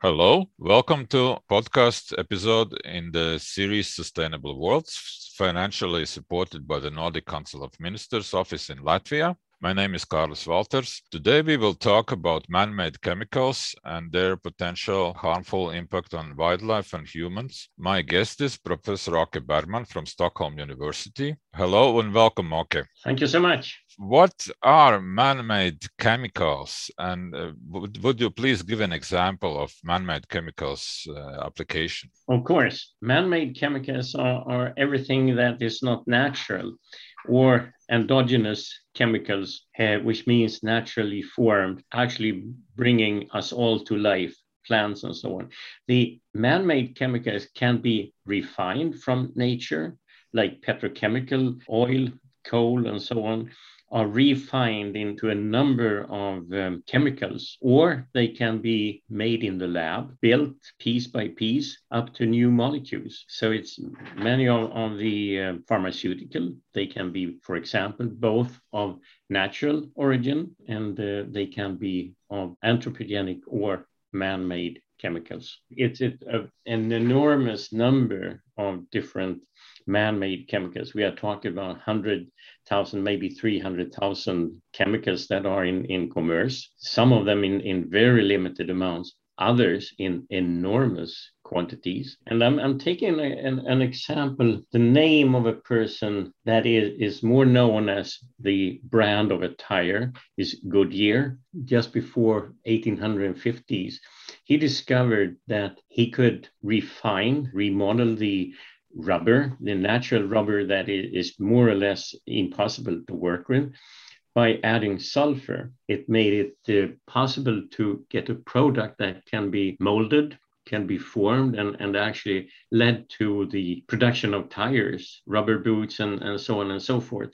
Hello, welcome to podcast episode in the series Sustainable Worlds, financially supported by the Nordic Council of Ministers office in Latvia. My name is Carlos Walters. Today we will talk about man-made chemicals and their potential harmful impact on wildlife and humans. My guest is Professor Åke Bergman from Stockholm University. Hello and welcome, Åke. Thank you so much. What are man-made chemicals, and uh, would, would, you please give an example of man-made chemicals uh, application? Of course, man-made chemicals are, are everything that is not natural or endogenous chemicals, uh, which means naturally formed, actually bringing us all to life, plants and so on. The man made chemicals can be refined from nature, like petrochemical oil, coal, and so on are refined into a number of um, chemicals, or they can be made in the lab, built piece by piece up to new molecules. So it's many of, of the uh, pharmaceutical. They can be, for example, both of natural origin and uh, they can be of anthropogenic or man-made chemicals. It's, an enormous number of different man-made chemicals. We are talking about 100,000, maybe 300,000 chemicals that are in, in commerce, some of them in, in very limited amounts, others in enormous quantities. And I'm, I'm taking a, an, an, example, the name of a person that is, is more known as the brand of a tire is Goodyear. Just before 1850s, he discovered that he could refine, remodel the rubber, the natural rubber that is more or less impossible to work with. By adding sulfur, it made it uh, possible to get a product that can be molded, can be formed, and, and actually led to the production of tires, rubber boots, and, and so on and so forth.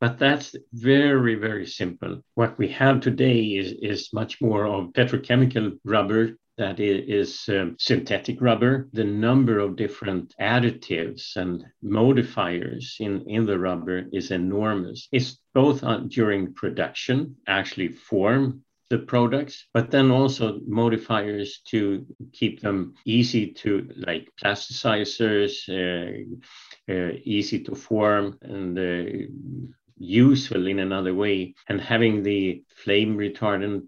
But that's very, very simple. What we have today is, is much more of petrochemical rubber that is um, synthetic rubber. The number of different additives and modifiers in, in the rubber is enormous. It's both on, during production, actually form the products, but then also modifiers to keep them easy to like plasticizers, uh, uh, easy to form, and uh, useful in another way, and having the flame retardant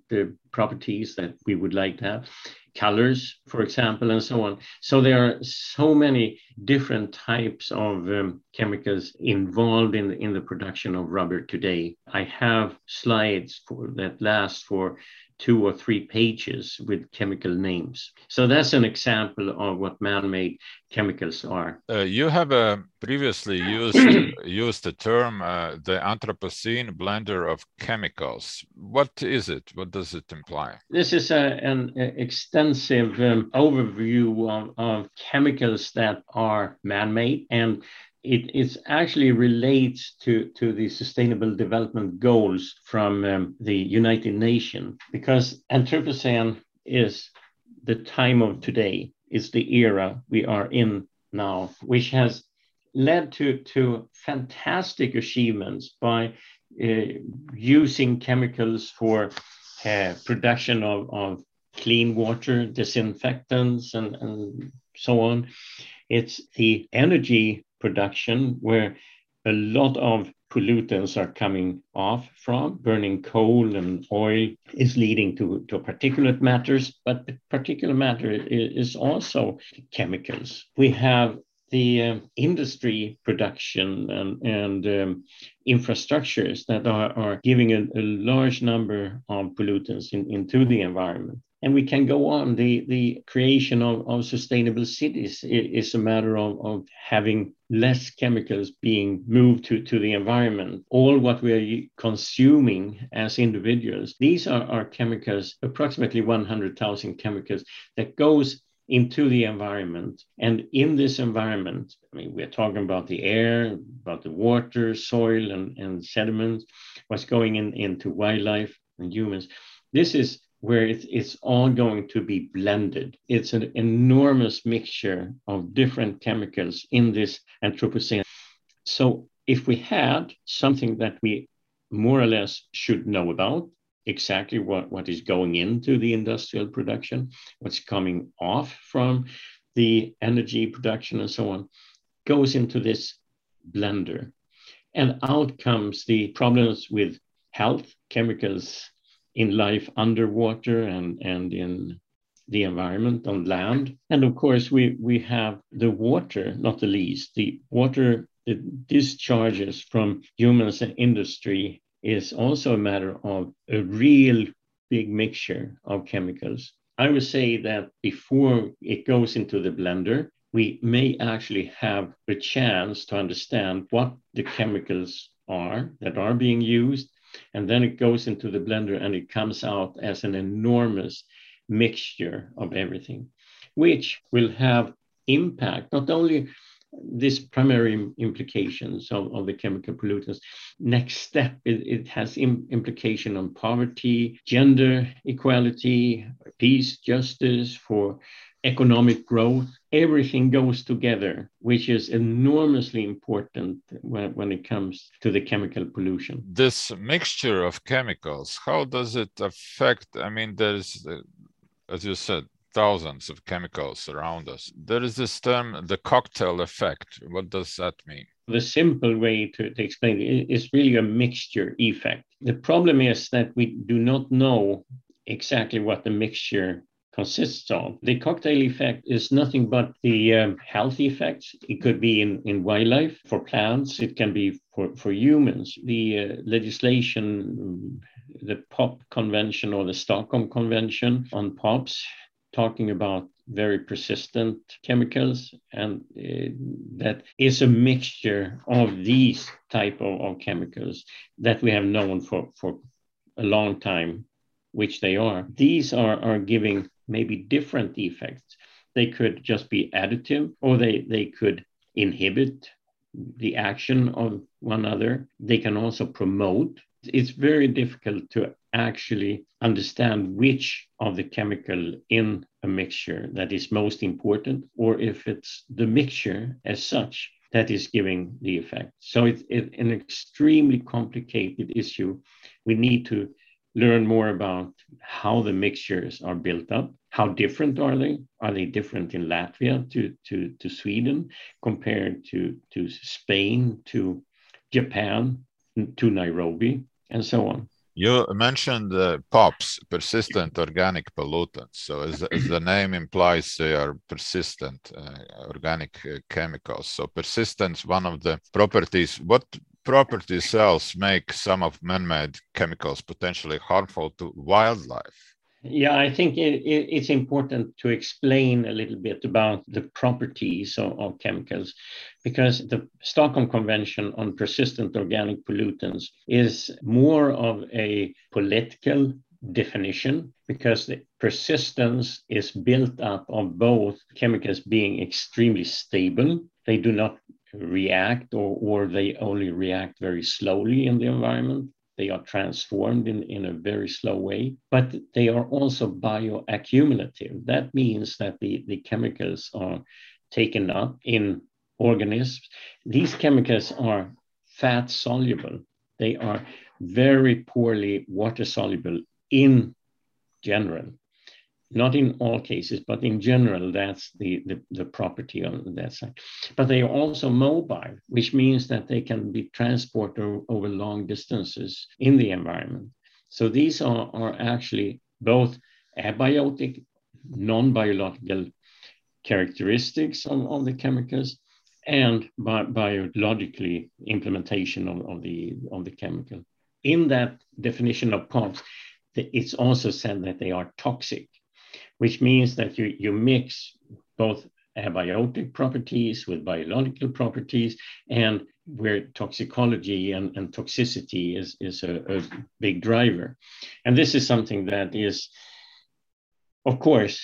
properties that we would like to have colors, for example, and so on. So there are so many different types of um, chemicals involved in the, in the production of rubber today. I have slides for, that last for two or three pages with chemical names. So that's an example of what man-made chemicals are. Uh, you have uh, previously used used the term uh, the Anthropocene blender of chemicals. What is it? What does it imply? This is a, an extensive um, overview of, of chemicals that are man-made and it it's actually relates to, to the sustainable development goals from um, the United Nations because Anthropocene is the time of today, is the era we are in now, which has led to, to fantastic achievements by uh, using chemicals for uh, production of, of clean water, disinfectants, and, and so on. It's the energy production where a lot of pollutants are coming off from. Burning coal and oil is leading to, to particulate matters, but particulate matter is also chemicals. We have the uh, industry production and, and um, infrastructures that are, are giving a, a, large number of pollutants in, into the environment. And we can go on. The, the creation of, of sustainable cities is a matter of, of having less chemicals being moved to, to the environment. All what we are consuming as individuals, these are, are chemicals, approximately 100,000 chemicals that goes into the environment. And in this environment, I mean, we're talking about the air, about the water, soil, and, and sediments, what's going in, into wildlife and humans. This is where it's, it's all going to be blended. It's an enormous mixture of different chemicals in this Anthropocene. So if we had something that we more or less should know about, exactly what, what is going into the industrial production, what's coming off from the energy production and so on, goes into this blender. And out comes the problems with health, chemicals in life underwater and, and in the environment on land. And of course, we, we have the water, not the least. The water the discharges from humans and industry is also a matter of a real big mixture of chemicals. I would say that before it goes into the blender, we may actually have a chance to understand what the chemicals are that are being used. And then it goes into the blender and it comes out as an enormous mixture of everything, which will have impact not only this primary implications of, of the chemical pollutants. Next step, it, it has Im implication on poverty, gender equality, peace, justice, for economic growth. Everything goes together, which is enormously important when, when it comes to the chemical pollution. This mixture of chemicals, how does it affect? I mean, there's, uh, as you said, thousands of chemicals around us. There is this term, the cocktail effect. What does that mean? The simple way to, to explain it is really a mixture effect. The problem is that we do not know exactly what the mixture consists of. The cocktail effect is nothing but the um, health effects. It could be in, in wildlife, for plants, it can be for, for humans. The uh, legislation, the POP Convention or the Stockholm Convention on POPs talking about very persistent chemicals and uh, that is a mixture of these type of, of, chemicals that we have known for, for a long time which they are these are, are giving maybe different effects they could just be additive or they, they could inhibit the action of one another they can also promote it's very difficult to actually understand which of the chemical in a mixture that is most important or if it's the mixture as such that is giving the effect. So it's it, an extremely complicated issue. We need to learn more about how the mixtures are built up. How different are they? Are they different in Latvia to, to, to Sweden compared to, to Spain, to Japan, to Nairobi? and so on. You mentioned uh, POPs, persistent organic pollutants. So, as, as the name implies, they are persistent uh, organic uh, chemicals. So, persistence, one of the properties. What properties cells make some of man-made chemicals potentially harmful to wildlife? Yeah, I think it, it, it's important to explain a little bit about the properties of, of, chemicals because the Stockholm Convention on Persistent Organic Pollutants is more of a political definition because the persistence is built up of both chemicals being extremely stable. They do not react or, or they only react very slowly in the environment they are transformed in, in a very slow way, but they are also bioaccumulative. That means that the, the chemicals are taken up in organisms. These chemicals are fat soluble. They are very poorly water soluble in general not in all cases, but in general, that's the, the, the, property on that side. But they are also mobile, which means that they can be transported over long distances in the environment. So these are, are actually both abiotic, non-biological characteristics of, of the chemicals and bi biologically implementation of, of, the, of the chemical. In that definition of POPs, it's also said that they are toxic which means that you, you mix both abiotic properties with biological properties and where toxicology and, and toxicity is, is a, a big driver. And this is something that is, of course,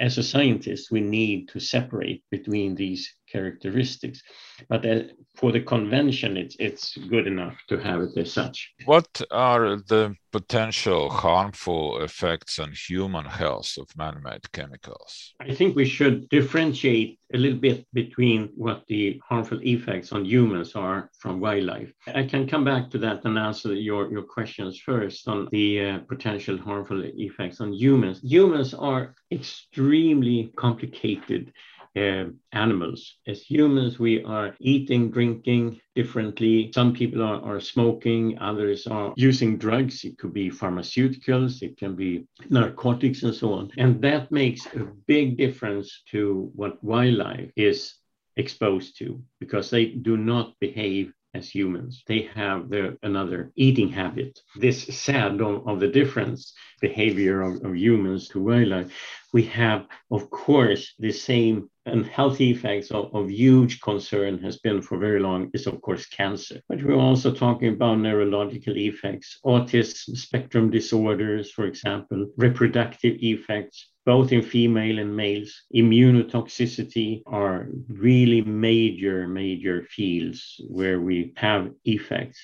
as a scientist, we need to separate between these characteristics. But uh, for the convention, it's it's good enough to have it as such. What are the potential harmful effects on human health of man-made chemicals? I think we should differentiate a little bit between what the harmful effects on humans are from wildlife. I can come back to that and answer your, your questions first on the uh, potential harmful effects on humans. Humans are extremely complicated uh, animals. As humans, we are eating, drinking differently. Some people are, are smoking, others are using drugs. It could be pharmaceuticals, it can be narcotics, and so on. And that makes a big difference to what wildlife is exposed to because they do not behave as humans. They have their, another eating habit. This sad of, of the difference behavior of, of humans to wildlife. We have, of course, the same and health effects of, of, huge concern has been for very long is of course cancer but we're also talking about neurological effects autism spectrum disorders for example reproductive effects both in female and males. Immunotoxicity are really major, major fields where we have effects.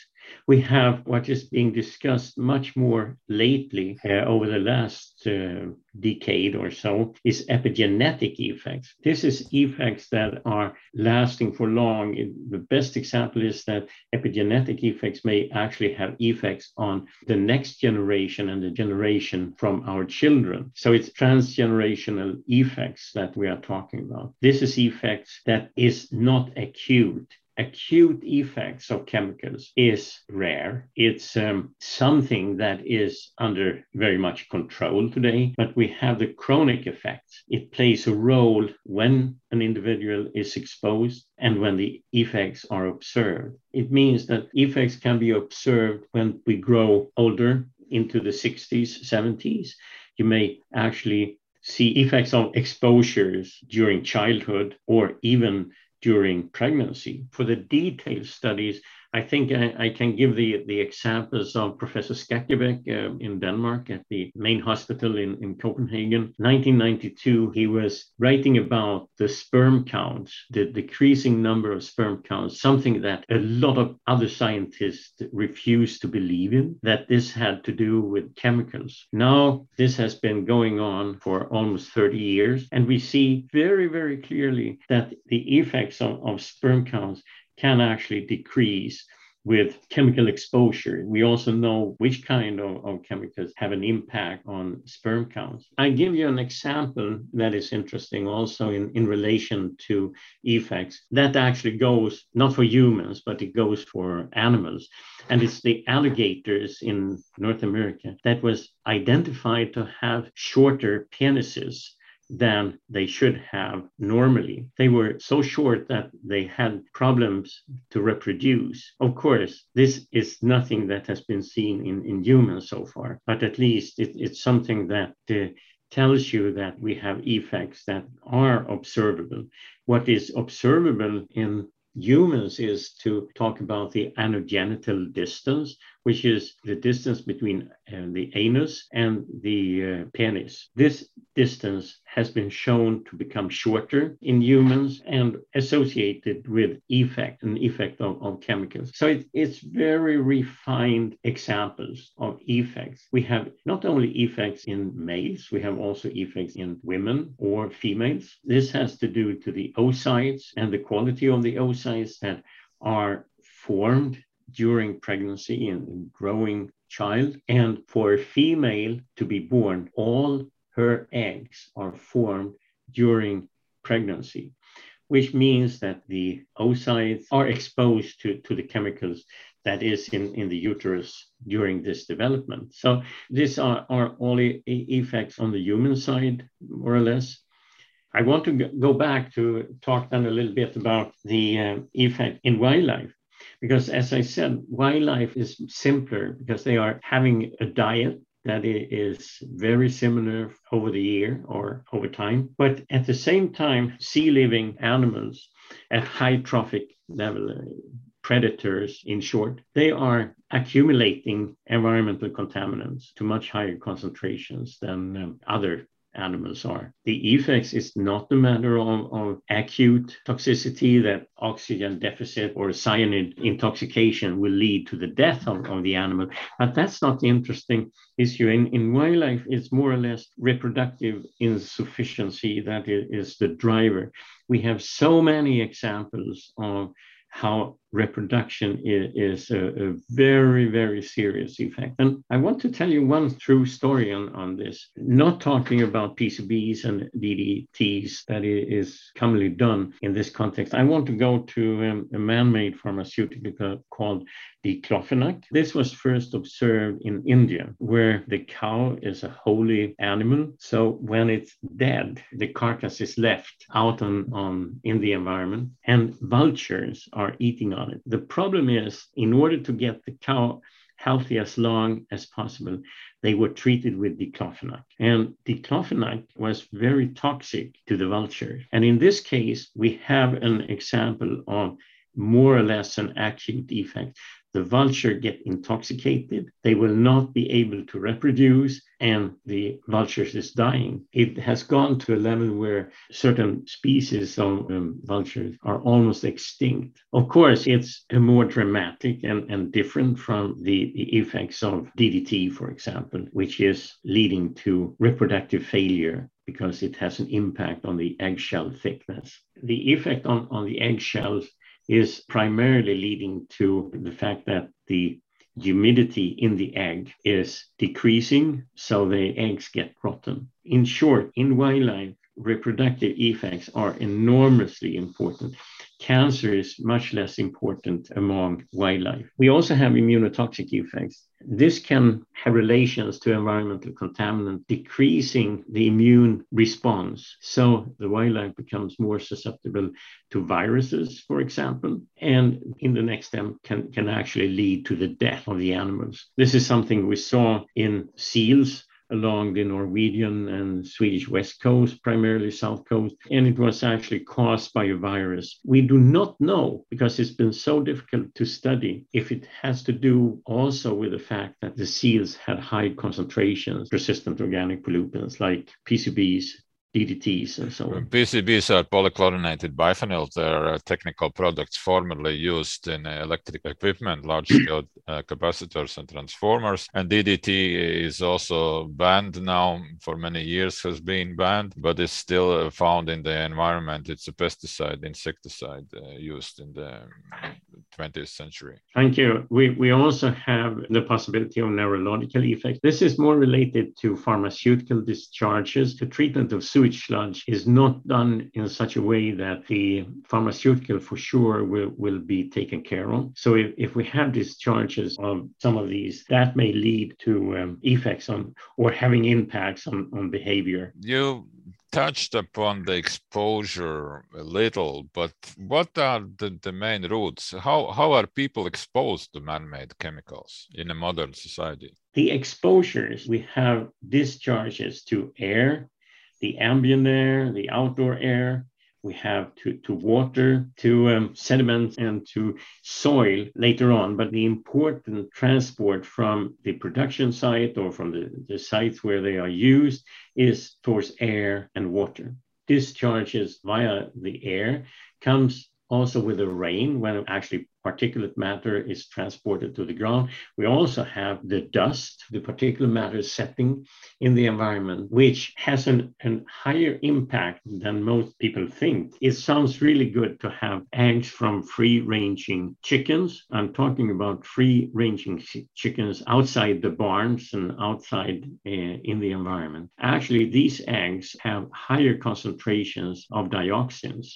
We have what is being discussed much more lately uh, over the last uh, decade or so is epigenetic effects. This is effects that are lasting for long. The best example is that epigenetic effects may actually have effects on the next generation and the generation from our children. So it's transgenerational effects that we are talking about. This is effects that is not acute acute effects of chemicals is rare. It's um, something that is under very much control today, but we have the chronic effects. It plays a role when an individual is exposed and when the effects are observed. It means that effects can be observed when we grow older into the 60s, 70s. You may actually see effects of exposures during childhood or even during pregnancy. For the detailed studies, I think I, I, can give the, the examples of Professor Skakkebæk uh, in Denmark at the main hospital in, in Copenhagen. 1992, he was writing about the sperm counts, the decreasing number of sperm counts, something that a lot of other scientists refused to believe in, that this had to do with chemicals. Now, this has been going on for almost 30 years, and we see very, very clearly that the effects of, of sperm counts can actually decrease with chemical exposure. We also know which kind of, of, chemicals have an impact on sperm counts. I give you an example that is interesting also in, in relation to effects. That actually goes not for humans, but it goes for animals. And it's the alligators in North America that was identified to have shorter penises than they should have normally. They were so short that they had problems to reproduce. Of course, this is nothing that has been seen in, in humans so far, but at least it, it's something that uh, tells you that we have effects that are observable. What is observable in humans is to talk about the anogenital distance, which is the distance between uh, the anus and the uh, penis. This distance has been shown to become shorter in humans and associated with effect, an effect of, of chemicals. So it, it's very refined examples of effects. We have not only effects in males, we have also effects in women or females. This has to do to the oocytes and the quality of the oocytes that are formed during pregnancy and growing child. And for a female to be born, all her eggs are formed during pregnancy, which means that the oocytes are exposed to, to the chemicals that is in, in the uterus during this development. So these are, are all e- effects on the human side, more or less. I want to go back to talk then a little bit about the uh, effect in wildlife. Because as I said, wildlife is simpler because they are having a diet that is very similar over the year or over time. But at the same time, sea living animals at high trophic level, predators in short, they are accumulating environmental contaminants to much higher concentrations than um, other animals are. The effects is not a matter of, of acute toxicity that oxygen deficit or cyanide intoxication will lead to the death of, of the animal, but that's not the interesting issue. In, in wildlife, it's more or less reproductive insufficiency that is the driver. We have so many examples of how reproduction is, a, a, very, very serious effect. And I want to tell you one true story on, on this, not talking about PCBs and DDTs that is commonly done in this context. I want to go to um, a man made pharmaceutical called diclofenac. This was first observed in India, where the cow is a holy animal. So when it's dead, the carcass is left out on, on in the environment, and vultures are eating on it. The problem is, in order to get the cow healthy as long as possible, they were treated with diclofenac. And diclofenac was very toxic to the vulture. And in this case, we have an example of more or less an acute effect the vulture get intoxicated, they will not be able to reproduce, and the vulture is dying. It has gone to a level where certain species of um, vultures are almost extinct. Of course, it's more dramatic and, and different from the, the effects of DDT, for example, which is leading to reproductive failure because it has an impact on the eggshell thickness. The effect on, on the eggshells is primarily leading to the fact that the humidity in the egg is decreasing, so the eggs get rotten. In short, in wildlife, reproductive effects are enormously important cancer is much less important among wildlife. We also have immunotoxic effects. This can have relations to environmental contaminant decreasing the immune response. So the wildlife becomes more susceptible to viruses, for example, and in the next step can, can actually lead to the death of the animals. This is something we saw in seals along the Norwegian and Swedish west coast, primarily south coast, and it was actually caused by a virus. We do not know because it's been so difficult to study if it has to do also with the fact that the seals had high concentrations persistent organic pollutants like PCBs, DDTs and so on. PCBs are polychlorinated biphenyls. They're technical products formerly used in uh, electric equipment, large-scale uh, capacitors and transformers. And DDT is also banned now. For many years, has been banned, but it's still uh, found in the environment. It's a pesticide, insecticide uh, used in the 20th century. Thank you. We we also have the possibility of neurological effects. This is more related to pharmaceutical discharges. The treatment of sewage sludge is not done in such a way that the pharmaceutical for sure will, will be taken care of. So if, if we have discharges of some of these, that may lead to um, effects on or having impacts on, on behavior. You touched upon the exposure a little, but what are the, the main routes? How, how are people exposed to man made chemicals in a modern society? The exposures we have discharges to air, the ambient air, the outdoor air. We have to, to water, to um, sediments, and to soil later on. But the important transport from the production site or from the, the sites where they are used is towards air and water. Discharges via the air comes also with the rain when actually particulate matter is transported to the ground. We also have the dust, the particulate matter setting in the environment, which has an, an higher impact than most people think. It sounds really good to have eggs from free ranging chickens. I'm talking about free ranging chickens outside the barns and outside uh, in the environment. Actually, these eggs have higher concentrations of dioxins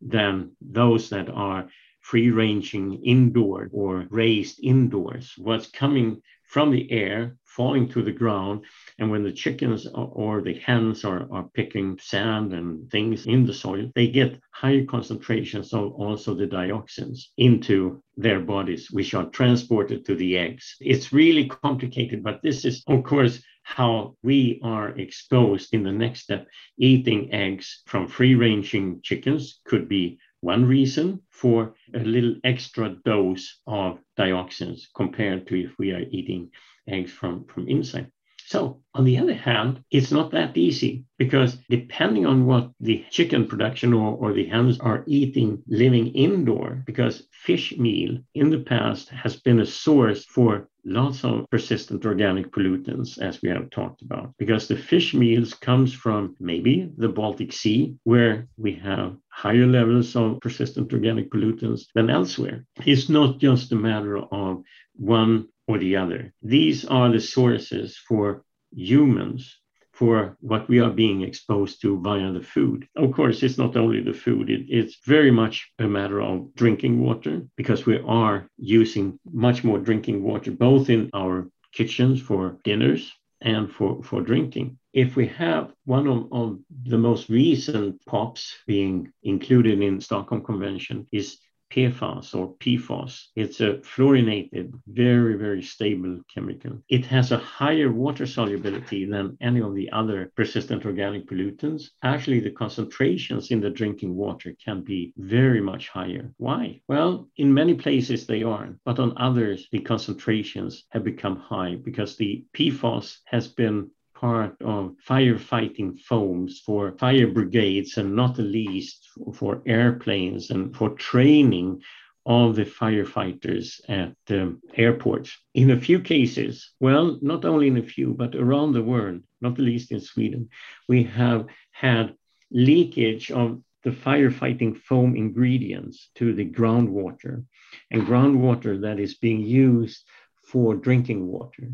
than those that are free ranging indoor or raised indoors. What's coming from the air falling to the ground. And when the chickens or the hens are, are picking sand and things in the soil, they get higher concentrations of also the dioxins into their bodies, which are transported to the eggs. It's really complicated, but this is, of course, how we are exposed in the next step. Eating eggs from free ranging chickens could be one reason for a little extra dose of dioxins compared to if we are eating eggs from, from inside. So, on the other hand, it's not that easy because depending on what the chicken production or, or the hens are eating living indoor, because fish meal in the past has been a source for lots of persistent organic pollutants as we have talked about because the fish meals comes from maybe the baltic sea where we have higher levels of persistent organic pollutants than elsewhere. It's not just a matter of one or the other. These are the sources for humans for what we are being exposed to via the food. Of course, it's not only the food, it, it's very much a matter of drinking water because we are using much more drinking water, both in our kitchens for dinners and for, for drinking. If we have one of, of the most recent POPs being included in Stockholm Convention is PFAS or PFAS. It's a fluorinated, very, very stable chemical. It has a higher water solubility than any of the other persistent organic pollutants. Actually, the concentrations in the drinking water can be very much higher. Why? Well, in many places they aren't, but on others, the concentrations have become high because the PFAS has been part of firefighting foams for fire brigades and not the least for airplanes and for training of the firefighters at um, airports. In a few cases, well, not only in a few, but around the world, not the least in Sweden, we have had leakage of the firefighting foam ingredients to the groundwater and groundwater that is being used for drinking water.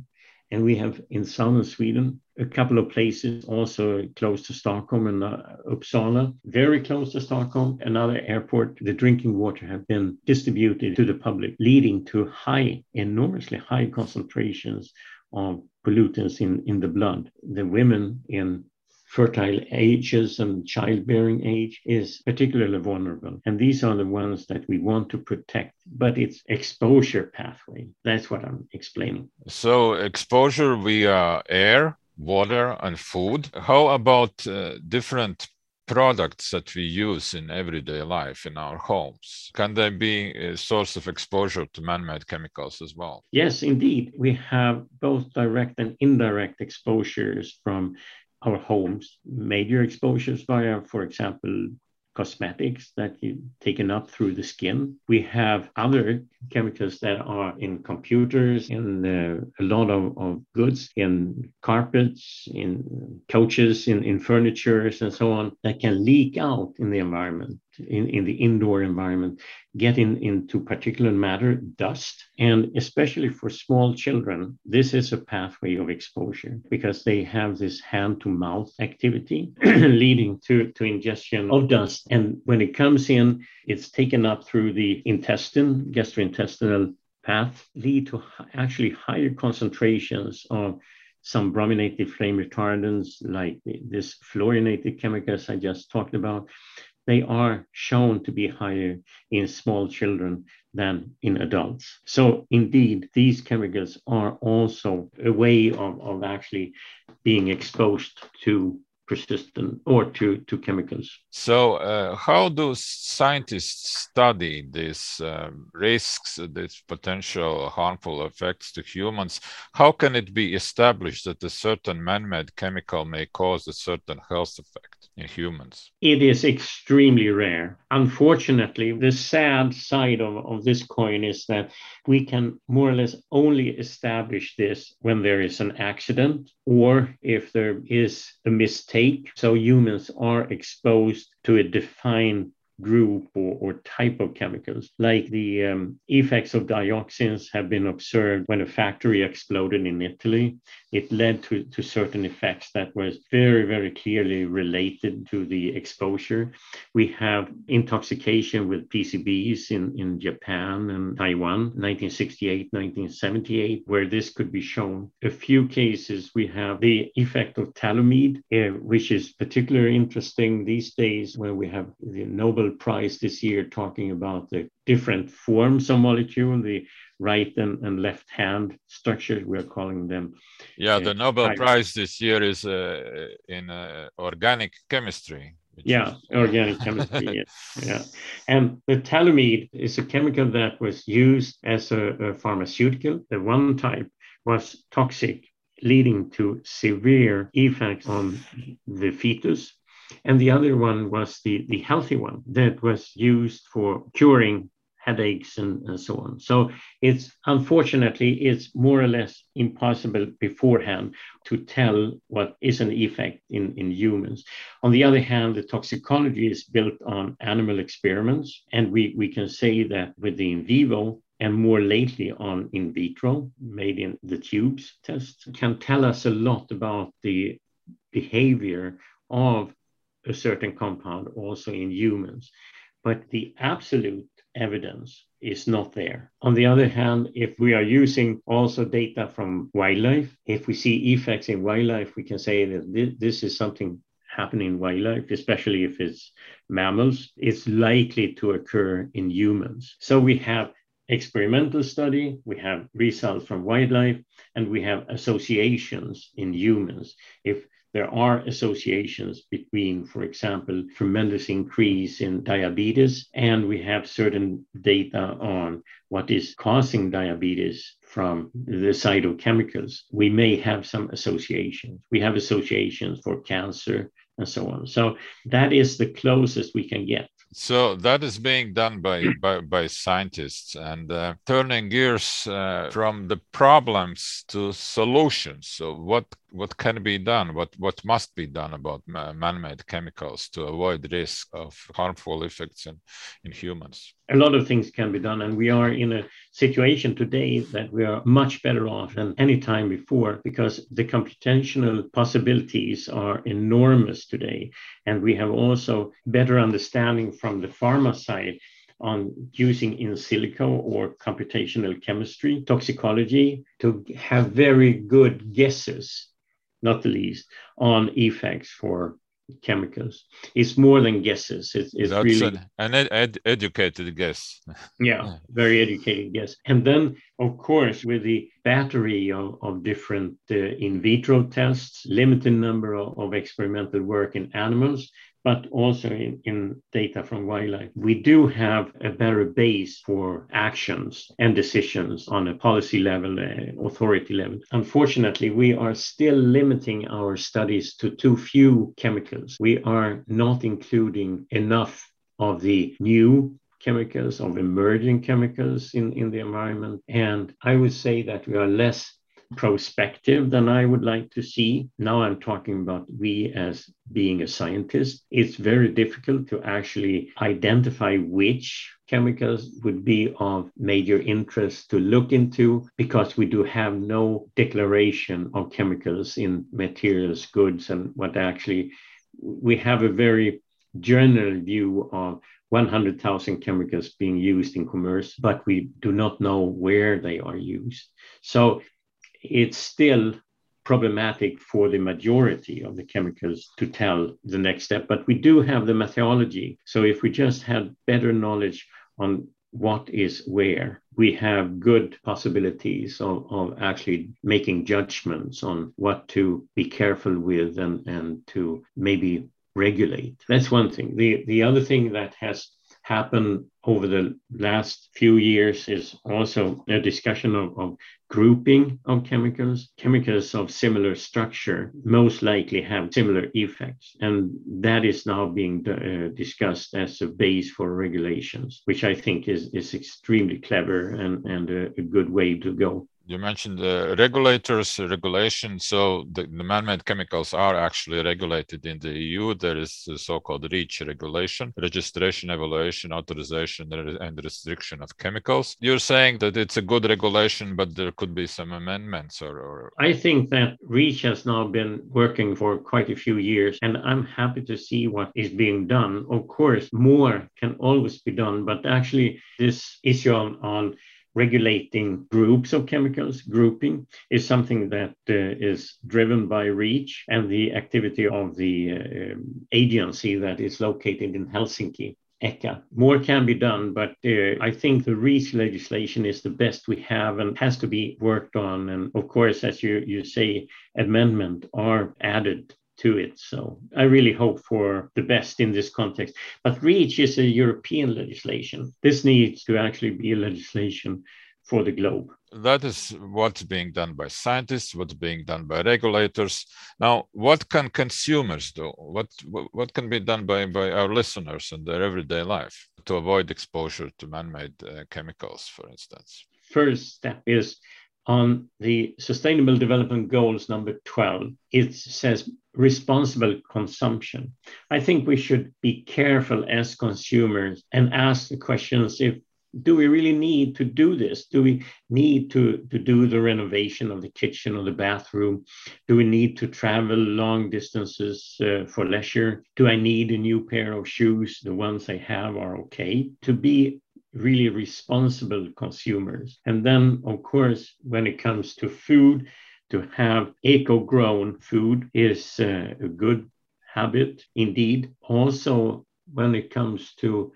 And we have in southern Sweden a couple of places also close to Stockholm and uh, Uppsala, very close to Stockholm, another airport. The drinking water have been distributed to the public, leading to high, enormously high concentrations of pollutants in, in the blood. The women in fertile ages and childbearing age is particularly vulnerable. And these are the ones that we want to protect, but it's exposure pathway. That's what I'm explaining. So, exposure via air, water, and food. How about uh, different products that we use in everyday life in our homes? Can they be a source of exposure to man-made chemicals as well? Yes indeed. We have both direct and indirect exposures from our homes, major exposures via, for example, cosmetics that you taken up through the skin. We have other chemicals that are in computers, in uh, a lot of, of goods, in carpets, in coaches, in, in furnitures, and so on, that can leak out in the environment in, in the indoor environment get in, into particulate matter, dust, and especially for small children, this is a pathway of exposure because they have this hand to mouth activity leading to, to ingestion of dust. And when it comes in, it's taken up through the intestine, gastrointestinal path, lead to actually higher concentrations of some brominated flame retardants like this fluorinated chemicals I just talked about, they are shown to be higher in small children than in adults. So, indeed, these chemicals are also a way of, of actually being exposed to persistent or to, to chemicals. So, uh, how do scientists study these uh, risks, these potential harmful effects to humans? How can it be established that a certain man made chemical may cause a certain health effect? In humans? It is extremely rare. Unfortunately, the sad side of, of this coin is that we can more or less only establish this when there is an accident or if there is a mistake. So humans are exposed to a defined group or, or type of chemicals. Like the um, effects of dioxins have been observed when a factory exploded in Italy. It led to, to certain effects that was very, very clearly related to the exposure. We have intoxication with PCBs in, in Japan and Taiwan, 1968, 1978, where this could be shown. A few cases, we have the effect of thalidomide, uh, which is particularly interesting these days when we have the Nobel Prize this year talking about the different forms of molecule, the right and, and left hand structures, we're calling them. Yeah, the uh, Nobel Prize this year is uh, in uh, organic chemistry. Yeah, is... organic chemistry. yeah, yeah. And the thalidomide is a chemical that was used as a, a pharmaceutical. The one type was toxic leading to severe effects on the fetus. And the other one was the, the healthy one that was used for curing headaches and, and so on. So it's unfortunately it's more or less impossible beforehand to tell what is an effect in, in humans. On the other hand, the toxicology is built on animal experiments, and we, we can say that with the in vivo and more lately on in vitro, made in the tubes test, can tell us a lot about the behavior of a certain compound also in humans. But the absolute evidence is not there. On the other hand, if we are using also data from wildlife, if we see effects in wildlife, we can say that this is something happening in wildlife, especially if it's mammals, it's likely to occur in humans. So we have experimental study, we have results from wildlife, and we have associations in humans. If there are associations between, for example, tremendous increase in diabetes, and we have certain data on what is causing diabetes from the cytochemicals. We may have some associations. We have associations for cancer and so on. So that is the closest we can get. So that is being done by by, by scientists and uh, turning gears uh, from the problems to solutions. So what what can be done? What what must be done about man-made chemicals to avoid risk of harmful effects in, in humans? A lot of things can be done, and we are in a situation today that we are much better off than any time before because the computational possibilities are enormous today, and we have also better understanding from the pharma side on using in silico or computational chemistry, toxicology to have very good guesses not the least, on effects for chemicals. It's more than guesses. It's, it's That's really an, ed- ed- educated guess. yeah, very educated guess. And then, of course, with the battery of, of different uh, in vitro tests, limited number of, of experimental work in animals, but also in, in, data from wildlife. We do have a better base for actions and decisions on a policy level, uh, authority level. Unfortunately, we are still limiting our studies to too few chemicals. We are not including enough of the new chemicals, of emerging chemicals in, in the environment. And I would say that we are less prospective than I would like to see. Now I'm talking about we as being a scientist. It's very difficult to actually identify which chemicals would be of major interest to look into because we do have no declaration of chemicals in materials, goods, and what actually we have a very general view of 100,000 chemicals being used in commerce, but we do not know where they are used. So it's still problematic for the majority of the chemicals to tell the next step. But we do have the methodology. So if we just had better knowledge on what is where, we have good possibilities of, of actually making judgments on what to be careful with and, and to maybe regulate. That's one thing. The, the other thing that has happened over the last few years is also a discussion of, of, grouping of chemicals. Chemicals of similar structure most likely have similar effects. And that is now being uh, discussed as a base for regulations, which I think is, is extremely clever and, and a, a good way to go you mentioned the regulators regulation. So the, the, man-made chemicals are actually regulated in the eu there is the so-called reach regulation registration evaluation authorization and restriction of chemicals. You're saying that it's a good regulation but there could be some amendments or, or... i think that reach has now been working for quite a few years and i'm happy to see what is being done. Of course more can always be done but actually this issue on, on regulating groups of chemicals, grouping, is something that uh, is driven by REACH and the activity of the uh, agency that is located in Helsinki. ECHA. More can be done, but uh, I think the REACH legislation is the best we have and has to be worked on. And of course, as you, you say, amendment are added to it. So I really hope for the best in this context. But REACH is a European legislation. This needs to actually be a legislation for the globe. That is what's being done by scientists, what's being done by regulators. Now, what can consumers do? What what can be done by, by our listeners in their everyday life to avoid exposure to man-made uh, chemicals, for instance? First step is on the Sustainable Development Goals number 12. It says responsible consumption. I think we should be careful as consumers and ask the questions if do we really need to do this? Do we need to, to do the renovation of the kitchen or the bathroom? Do we need to travel long distances uh, for leisure? Do I need a new pair of shoes? The ones I have are okay. To be really responsible consumers. And then, of course, when it comes to food, to have eco grown food is uh, a good habit indeed. Also, when it comes to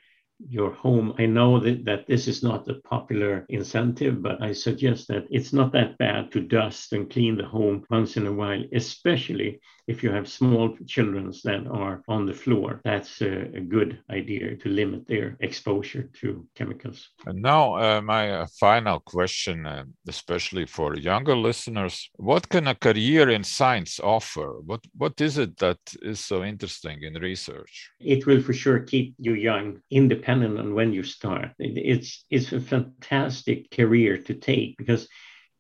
your home. I know that, that this is not a popular incentive, but I suggest that it's not that bad to dust and clean the home once in a while, especially if you have small children that are on the floor. That's a, a good idea to limit their exposure to chemicals. And now, uh, my uh, final question, uh, especially for younger listeners what can a career in science offer? What, what is it that is so interesting in research? It will for sure keep you young, independent dependent on when you start. It's it's a fantastic career to take because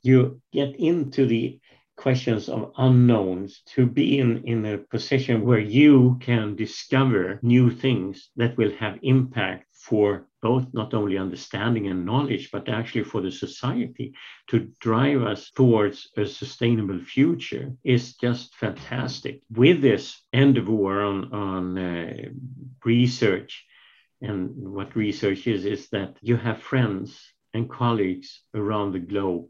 you get into the questions of unknowns to be in, in a position where you can discover new things that will have impact for both not only understanding and knowledge, but actually for the society to drive us towards a sustainable future is just fantastic. With this end endeavor on, on uh, research, and what research is is that you have friends and colleagues around the globe.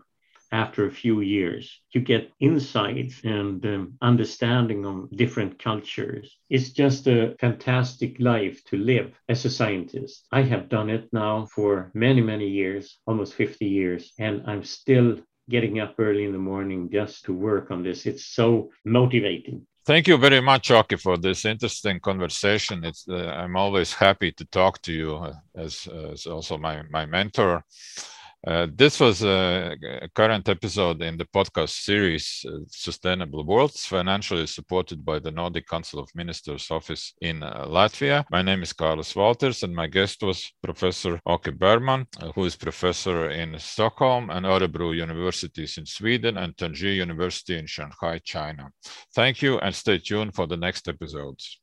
After a few years you get insights and um, understanding of different cultures. It's just a fantastic life to live as a scientist. I have done it now for many many years almost 50 years and i'm still getting up early in the morning just to work on this. It's so motivating Thank you very much, Åke, for this interesting conversation. It's, uh, I'm always happy to talk to you uh, as, as also my, my mentor. Uh, this was a, a, current episode in the podcast series uh, Sustainable Worlds, financially supported by the Nordic Council of Ministers office in uh, Latvia. My name is Carlos Walters, and my guest was Professor Åke Bergman, uh, who is professor in Stockholm and Örebro universities in Sweden and Tongji University in Shanghai, China. Thank you, and stay tuned for the next episodes.